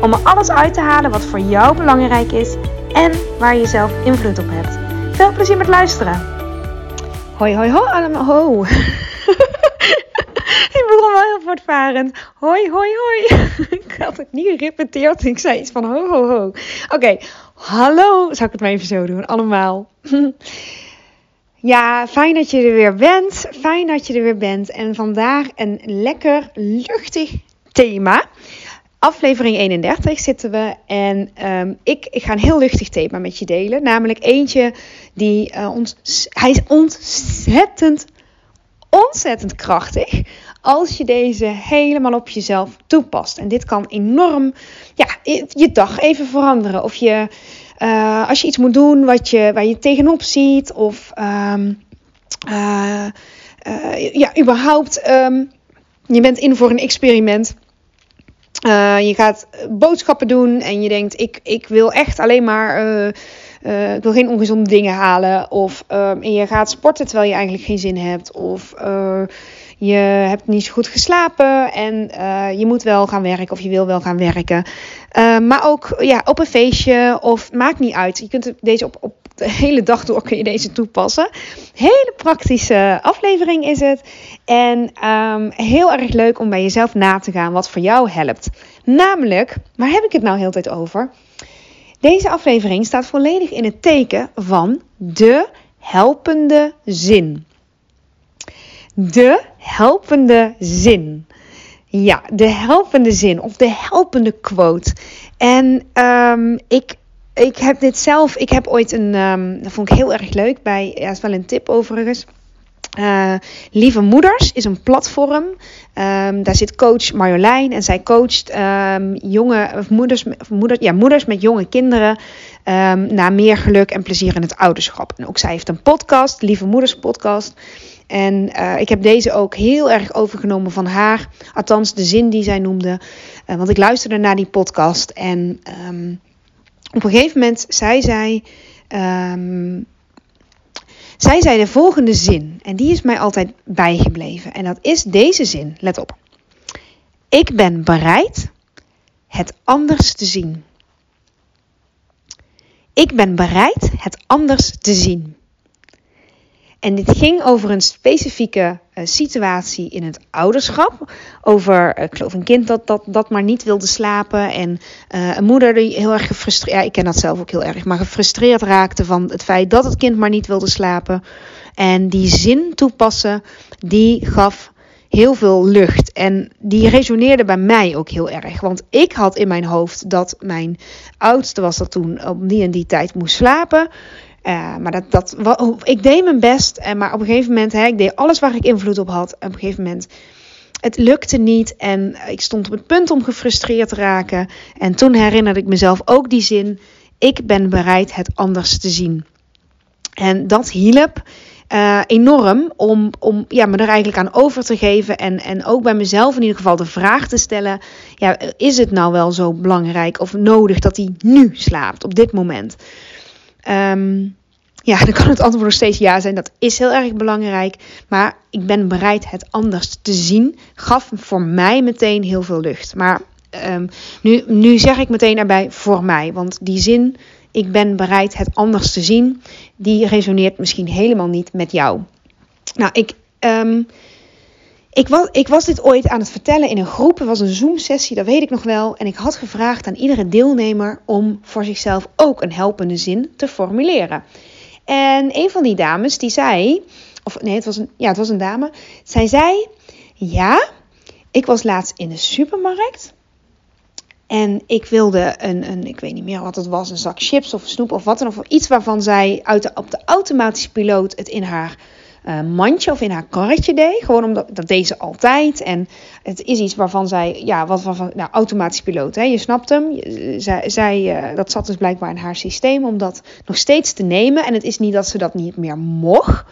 om er alles uit te halen wat voor jou belangrijk is en waar je zelf invloed op hebt. Veel plezier met luisteren. Hoi, hoi, hoi allemaal. Ho. ik begon wel heel voortvarend. Hoi, hoi, hoi. ik had het niet gerepeteerd. Ik zei iets van ho, ho, ho. Oké, hallo. Zal ik het maar even zo doen? Allemaal. Ja, fijn dat je er weer bent. Fijn dat je er weer bent. En vandaag een lekker luchtig thema. Aflevering 31 zitten we. En um, ik, ik ga een heel luchtig thema met je delen. Namelijk eentje die uh, ons. Hij is ontzettend, ontzettend krachtig. Als je deze helemaal op jezelf toepast. En dit kan enorm ja, je dag even veranderen. Of je. Uh, als je iets moet doen wat je, waar je tegenop ziet, of uh, uh, ja, überhaupt, um, je bent in voor een experiment. Je gaat boodschappen doen en je denkt: ik, ik wil echt alleen maar. ik wil geen ongezonde dingen halen. Of um, en je gaat sporten terwijl je eigenlijk geen zin hebt. Of je hebt niet zo goed geslapen en uh, je moet wel gaan werken of je wil wel gaan werken. Uh, maar ook ja, op een feestje of maakt niet uit. Je kunt deze op, op de hele dag door kun je deze toepassen. Hele praktische aflevering is het. En um, heel erg leuk om bij jezelf na te gaan wat voor jou helpt. Namelijk, waar heb ik het nou heel tijd over? Deze aflevering staat volledig in het teken van de helpende zin. De helpende zin. Ja, de helpende zin of de helpende quote. En um, ik, ik heb dit zelf, ik heb ooit een, um, dat vond ik heel erg leuk bij, ja, is wel een tip overigens. Uh, Lieve Moeders is een platform. Um, daar zit coach Marjolein en zij coacht jonge of moeders, moeder, ja, moeders met jonge kinderen naar meer geluk en plezier in het ouderschap. En ook zij heeft een podcast, Lieve Moeders Podcast. En uh, ik heb deze ook heel erg overgenomen van haar. Althans, de zin die zij noemde. Uh, want ik luisterde naar die podcast. En um, op een gegeven moment zei zij. Um, zij zei de volgende zin. En die is mij altijd bijgebleven. En dat is deze zin. Let op. Ik ben bereid het anders te zien. Ik ben bereid het anders te zien. En dit ging over een specifieke uh, situatie in het ouderschap. Over, uh, ik geloof, een kind dat, dat, dat maar niet wilde slapen. En uh, een moeder die heel erg gefrustreerd, ja, ik ken dat zelf ook heel erg, maar gefrustreerd raakte van het feit dat het kind maar niet wilde slapen. En die zin toepassen, die gaf heel veel lucht. En die resoneerde bij mij ook heel erg. Want ik had in mijn hoofd dat mijn oudste was dat toen op die en die tijd moest slapen. Uh, maar dat, dat, wat, ik deed mijn best, en maar op een gegeven moment, hè, ik deed alles waar ik invloed op had. Op een gegeven moment, het lukte niet en ik stond op het punt om gefrustreerd te raken. En toen herinnerde ik mezelf ook die zin, ik ben bereid het anders te zien. En dat hielp enorm om, om ja, me er eigenlijk aan over te geven. En, en ook bij mezelf in ieder geval de vraag te stellen: ja, is het nou wel zo belangrijk of nodig dat hij nu slaapt op dit moment? Um, ja, dan kan het antwoord nog steeds ja zijn. Dat is heel erg belangrijk. Maar ik ben bereid het anders te zien. Gaf voor mij meteen heel veel lucht. Maar um, nu, nu zeg ik meteen erbij voor mij. Want die zin, ik ben bereid het anders te zien, die resoneert misschien helemaal niet met jou. Nou, ik. Um, ik was, ik was dit ooit aan het vertellen in een groep. Het was een Zoom-sessie, dat weet ik nog wel. En ik had gevraagd aan iedere deelnemer om voor zichzelf ook een helpende zin te formuleren. En een van die dames die zei, of nee, het was een, ja, het was een dame. Zij zei: Ja, ik was laatst in de supermarkt. En ik wilde een, een, ik weet niet meer wat het was, een zak chips of snoep of wat dan ook. Iets waarvan zij uit op de automatische piloot het in haar uh, mandje of in haar karretje deed. Gewoon omdat dat deed ze altijd. En het is iets waarvan zij, ja, wat van, nou, automatisch piloot. Hè? Je snapt hem. Zij, zij uh, dat zat dus blijkbaar in haar systeem om dat nog steeds te nemen. En het is niet dat ze dat niet meer mocht.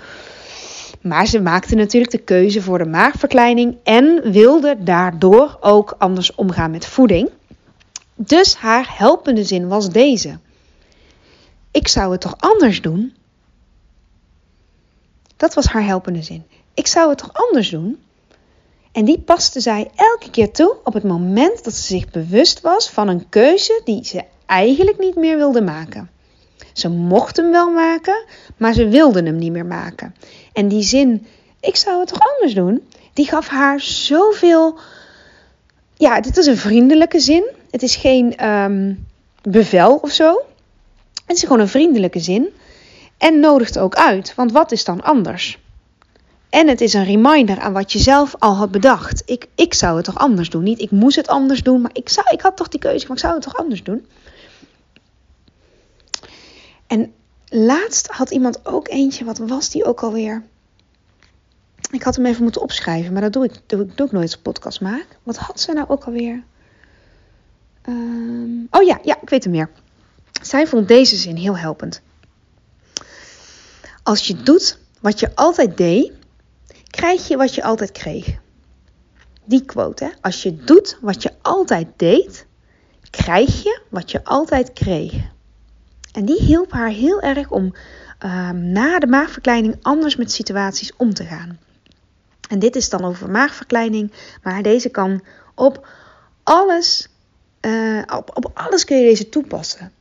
Maar ze maakte natuurlijk de keuze voor de maagverkleining en wilde daardoor ook anders omgaan met voeding. Dus haar helpende zin was deze: Ik zou het toch anders doen? Dat was haar helpende zin. Ik zou het toch anders doen? En die paste zij elke keer toe op het moment dat ze zich bewust was van een keuze die ze eigenlijk niet meer wilde maken. Ze mocht hem wel maken, maar ze wilde hem niet meer maken. En die zin, ik zou het toch anders doen, die gaf haar zoveel. Ja, dit is een vriendelijke zin. Het is geen um, bevel of zo. Het is gewoon een vriendelijke zin. En nodigt ook uit, want wat is dan anders? En het is een reminder aan wat je zelf al had bedacht. Ik, ik zou het toch anders doen? Niet ik moest het anders doen, maar ik, zou, ik had toch die keuze, maar ik zou het toch anders doen? En laatst had iemand ook eentje, wat was die ook alweer? Ik had hem even moeten opschrijven, maar dat doe ik, doe doe ik nooit als podcast maak. Wat had ze nou ook alweer? Um, oh ja, ja, ik weet hem meer. Zij vond deze zin heel helpend. Als je doet wat je altijd deed, krijg je wat je altijd kreeg. Die quote, hè? Als je doet wat je altijd deed, krijg je wat je altijd kreeg. En die hielp haar heel erg om uh, na de maagverkleining anders met situaties om te gaan. En dit is dan over maagverkleining, maar deze kan op alles, uh, op, op alles kun je deze toepassen.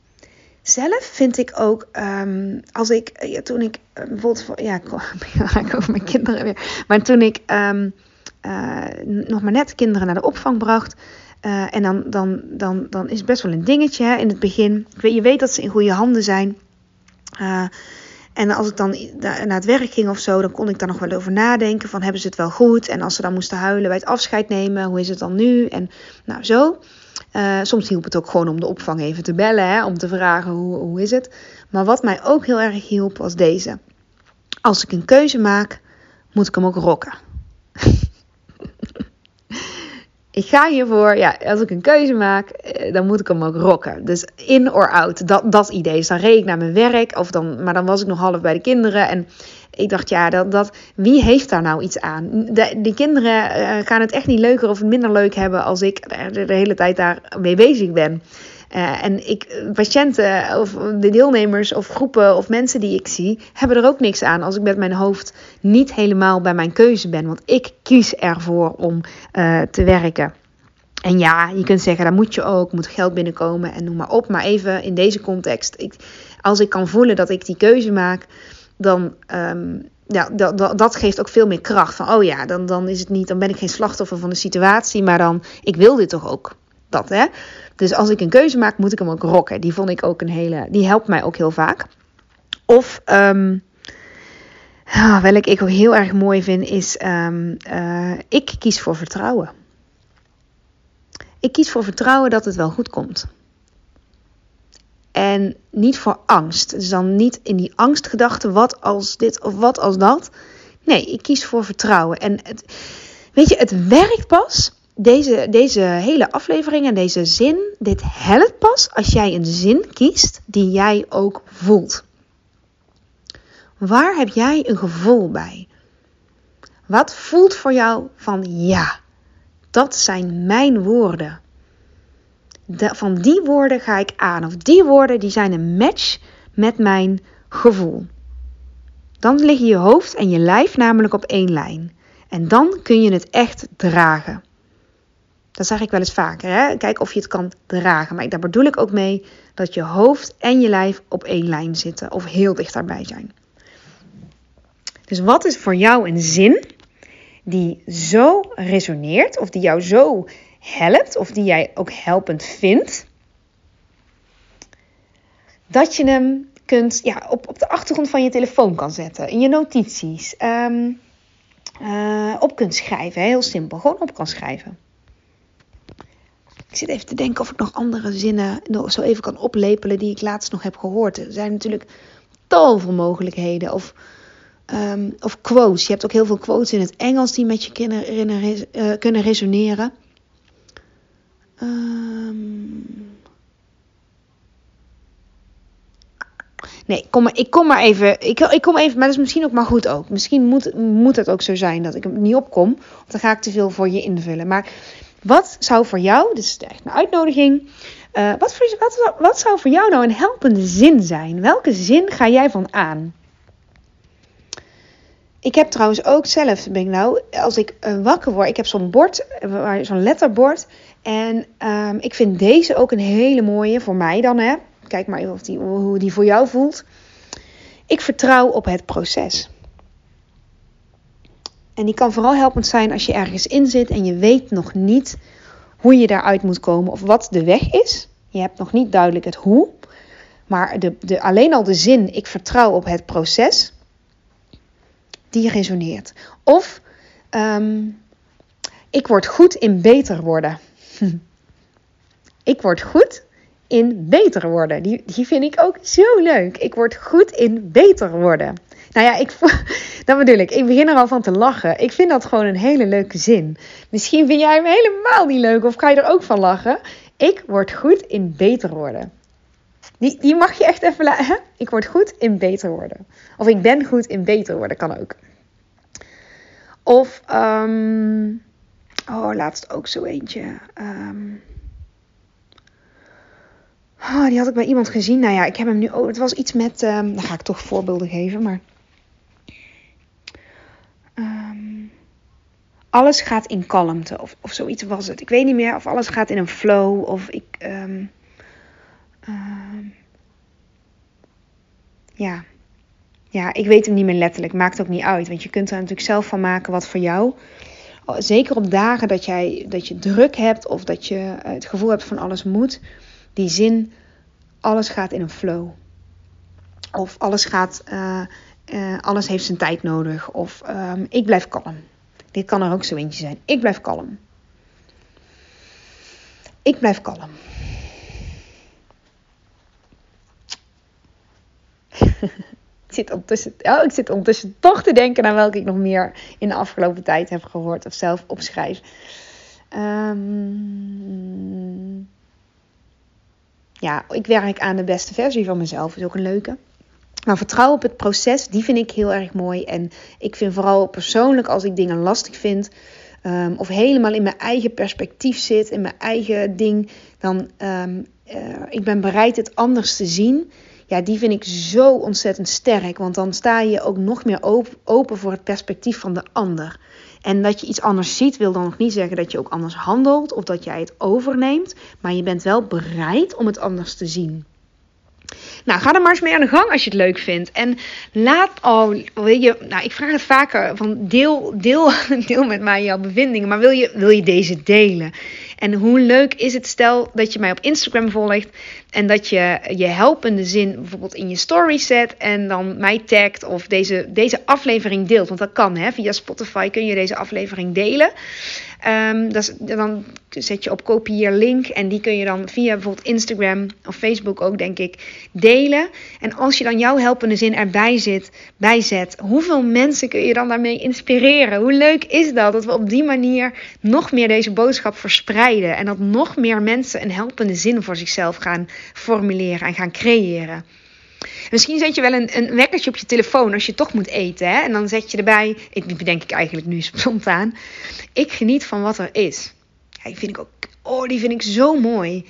Zelf vind ik ook, um, als ik, ja, toen ik uh, bijvoorbeeld, ja, ik over mijn kinderen weer, maar toen ik um, uh, nog maar net kinderen naar de opvang bracht, en dan, dan, dan, dan is het best wel een dingetje hè, in het begin. Je weet dat ze in goede handen zijn. En als ik dan naar het werk ging of zo, dan kon ik daar nog wel over nadenken van hebben ze het wel goed? En als ze dan moesten huilen bij het afscheid nemen, hoe is het dan nu? En nou zo. Uh, soms hielp het ook gewoon om de opvang even te bellen, hè, om te vragen hoe, hoe is het. Maar wat mij ook heel erg hielp was deze. Als ik een keuze maak, moet ik hem ook rocken. Ik ga hiervoor, ja, als ik een keuze maak, eh, dan moet ik hem ook rocken. Dus in or out, dat, dat idee. Dus dan reed ik naar mijn werk, of dan, maar dan was ik nog half bij de kinderen. En ik dacht, ja, dat, dat, wie heeft daar nou iets aan? De, die kinderen uh, gaan het echt niet leuker of minder leuk hebben als ik de, de hele tijd daar mee bezig ben. Uh, en ik, patiënten of de deelnemers of groepen of mensen die ik zie, hebben er ook niks aan als ik met mijn hoofd niet helemaal bij mijn keuze ben. Want ik kies ervoor om uh, te werken. En ja, je kunt zeggen, daar moet je ook, moet geld binnenkomen en noem maar op. Maar even in deze context, ik, als ik kan voelen dat ik die keuze maak, dan, um, ja, dat, dat, dat, geeft ook veel meer kracht. Van, oh ja, dan, dan is het niet, dan ben ik geen slachtoffer van de situatie, maar dan, ik wil dit toch ook. Dat, hè? Dus als ik een keuze maak, moet ik hem ook rocken. Die vond ik ook een hele. Die helpt mij ook heel vaak. Of um, oh, welk ik ook heel erg mooi vind, is um, uh, ik kies voor vertrouwen. Ik kies voor vertrouwen dat het wel goed komt. En niet voor angst. Dus dan niet in die angstgedachte, wat als dit of wat als dat. Nee, ik kies voor vertrouwen. En weet je, het werkt pas deze, deze hele aflevering en deze zin, dit helpt pas als jij een zin kiest die jij ook voelt. Waar heb jij een gevoel bij? Wat voelt voor jou van ja, dat zijn mijn woorden. De, van die woorden ga ik aan. Of die woorden die zijn een match met mijn gevoel. Dan liggen je hoofd en je lijf namelijk op één lijn. En dan kun je het echt dragen. Dat zeg ik wel eens vaker. Hè? Kijk of je het kan dragen. Maar daar bedoel ik ook mee dat je hoofd en je lijf op één lijn zitten. Of heel dicht daarbij zijn. Dus wat is voor jou een zin die zo resoneert. Of die jou zo helpt. Of die jij ook helpend vindt. Dat je hem kunt, ja, op, op de achtergrond van je telefoon kan zetten. In je notities. Um, uh, op kunt schrijven. Heel simpel. Gewoon op kan schrijven. Ik zit even te denken of ik nog andere zinnen zo even kan oplepelen die ik laatst nog heb gehoord. Er zijn natuurlijk tal van mogelijkheden. Of Ehm, of quotes. Je hebt ook heel veel quotes in het Engels die met je kunnen, uh, kunnen resoneren. Um, Nee, kom maar, ik kom maar even. Ik, ik kom even, maar dat is misschien ook maar goed ook. Misschien moet, moet het ook zo zijn dat ik er niet opkom. Of dan ga ik te veel voor je invullen. Maar wat zou voor jou, dit is echt een uitnodiging. Uh, wat, voor, wat, wat zou voor jou nou een helpende zin zijn? Welke zin ga jij van aan? Ik heb trouwens ook zelf, ben ik nou, als ik uh, wakker word, ik heb zo'n bord, uh, zo'n letterbord. En um, ik vind deze ook een hele mooie, voor mij dan hè. Kijk maar even of die, hoe die voor jou voelt. Ik vertrouw op het proces. En die kan vooral helpend zijn als je ergens in zit en je weet nog niet hoe je daaruit moet komen of wat de weg is. Je hebt nog niet duidelijk het hoe. Maar de, de, alleen al de zin, ik vertrouw op het proces, die resoneert. Of um, ik word goed in beter worden. ik word goed in beter worden. Die, die vind ik ook zo leuk. Ik word goed in beter worden. Nou ja, ik, dat bedoel ik. Ik begin er al van te lachen. Ik vind dat gewoon een hele leuke zin. Misschien vind jij hem helemaal niet leuk of ga je er ook van lachen. Ik word goed in beter worden. Die, die mag je echt even laten. Ik word goed in beter worden. Of ik ben goed in beter worden, kan ook. Of, um, oh, laatst ook zo eentje. Um, Oh, die had ik bij iemand gezien. Nou ja, ik heb hem nu. Oh, het was iets met. Um, dan ga ik toch voorbeelden geven, maar. Um, alles gaat in kalmte, of, of zoiets was het. Ik weet niet meer of alles gaat in een flow, of ik. Um, ja. Ja, ik weet hem niet meer letterlijk. Maakt ook niet uit. Want je kunt er natuurlijk zelf van maken wat voor jou. Oh, zeker op dagen dat, jij, dat je druk hebt of dat je het gevoel hebt van alles moet die zin, alles gaat in een flow. Of alles gaat, uh, uh, alles heeft zijn tijd nodig. Of um, ik blijf kalm. Dit kan er ook zo eentje zijn. Ik blijf kalm. Ik blijf kalm. ik, zit ondertussen, oh, ik zit ondertussen toch te denken aan welke ik nog meer in de afgelopen tijd heb gehoord of zelf opschrijf. Um, ja, ik werk aan de beste versie van mezelf. Is ook een leuke. Maar vertrouw op het proces, die vind ik heel erg mooi. En ik vind vooral persoonlijk als ik dingen lastig vind. Um, of helemaal in mijn eigen perspectief zit, in mijn eigen ding. Dan um, ik ben bereid het anders te zien. Ja, die vind ik zo ontzettend sterk. Want dan sta je ook nog meer open voor het perspectief van de ander. En dat je iets anders ziet, wil dan nog niet zeggen dat je ook anders handelt of dat jij het overneemt. Maar je bent wel bereid om het anders te zien. Nou, ga er maar eens mee aan de gang als je het leuk vindt. En laat al, wil je, nou, ik vraag het vaker van deel, deel, deel met mij jouw bevindingen, maar wil je, wil je deze delen? En hoe leuk is het stel dat je mij op Instagram volgt en dat je je helpende zin bijvoorbeeld in je story zet en dan mij tagt of deze, deze aflevering deelt. Want dat kan, hè? via Spotify kun je deze aflevering delen. Um, dat dan zet je op kopieer link en die kun je dan via bijvoorbeeld Instagram of Facebook ook denk ik delen. En als je dan jouw helpende zin erbij zit, bijzet, hoeveel mensen kun je dan daarmee inspireren? Hoe leuk is dat dat we op die manier nog meer deze boodschap verspreiden en dat nog meer mensen een helpende zin voor zichzelf gaan formuleren en gaan creëren. Misschien zet je wel een, een wekkertje op je telefoon als je toch moet eten. Hè? En dan zet je erbij, ik bedenk ik eigenlijk nu spontaan. Ik geniet van wat er is. Ja, die vind ik ook, oh, die vind ik zo mooi.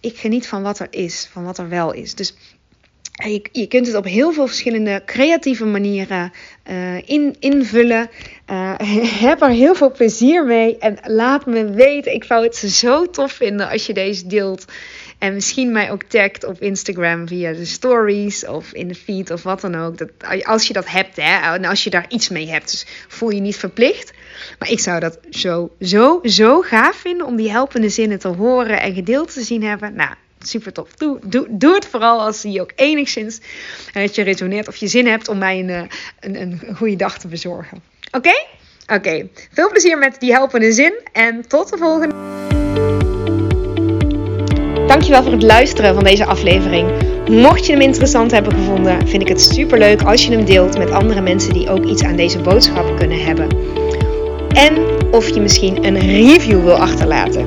Ik geniet van wat er is, van wat er wel is. Dus je, kunt het op heel veel verschillende creatieve manieren in, invullen. Uh, heb er heel veel plezier mee. En laat me weten. Ik zou het zo tof vinden als je deze deelt. En misschien mij ook tagt op Instagram via de stories of in de feed of wat dan ook. Dat, als je dat hebt, hè, en als je daar iets mee hebt. Dus voel je niet verplicht. Maar ik zou dat zo, zo, zo gaaf vinden om die helpende zinnen te horen en gedeeld te zien hebben. Nou, super tof. Doe, doe, doe het vooral als die ook enigszins dat je resoneert of je zin hebt om mij een, eh, een, een goede dag te bezorgen. Oké? Oké. Veel plezier met die helpende zin en tot de volgende. Dankjewel voor het luisteren van deze aflevering. Mocht je hem interessant hebben gevonden, vind ik het super leuk als je hem deelt met andere mensen die ook iets aan deze boodschap kunnen hebben. En of je misschien een review wil achterlaten.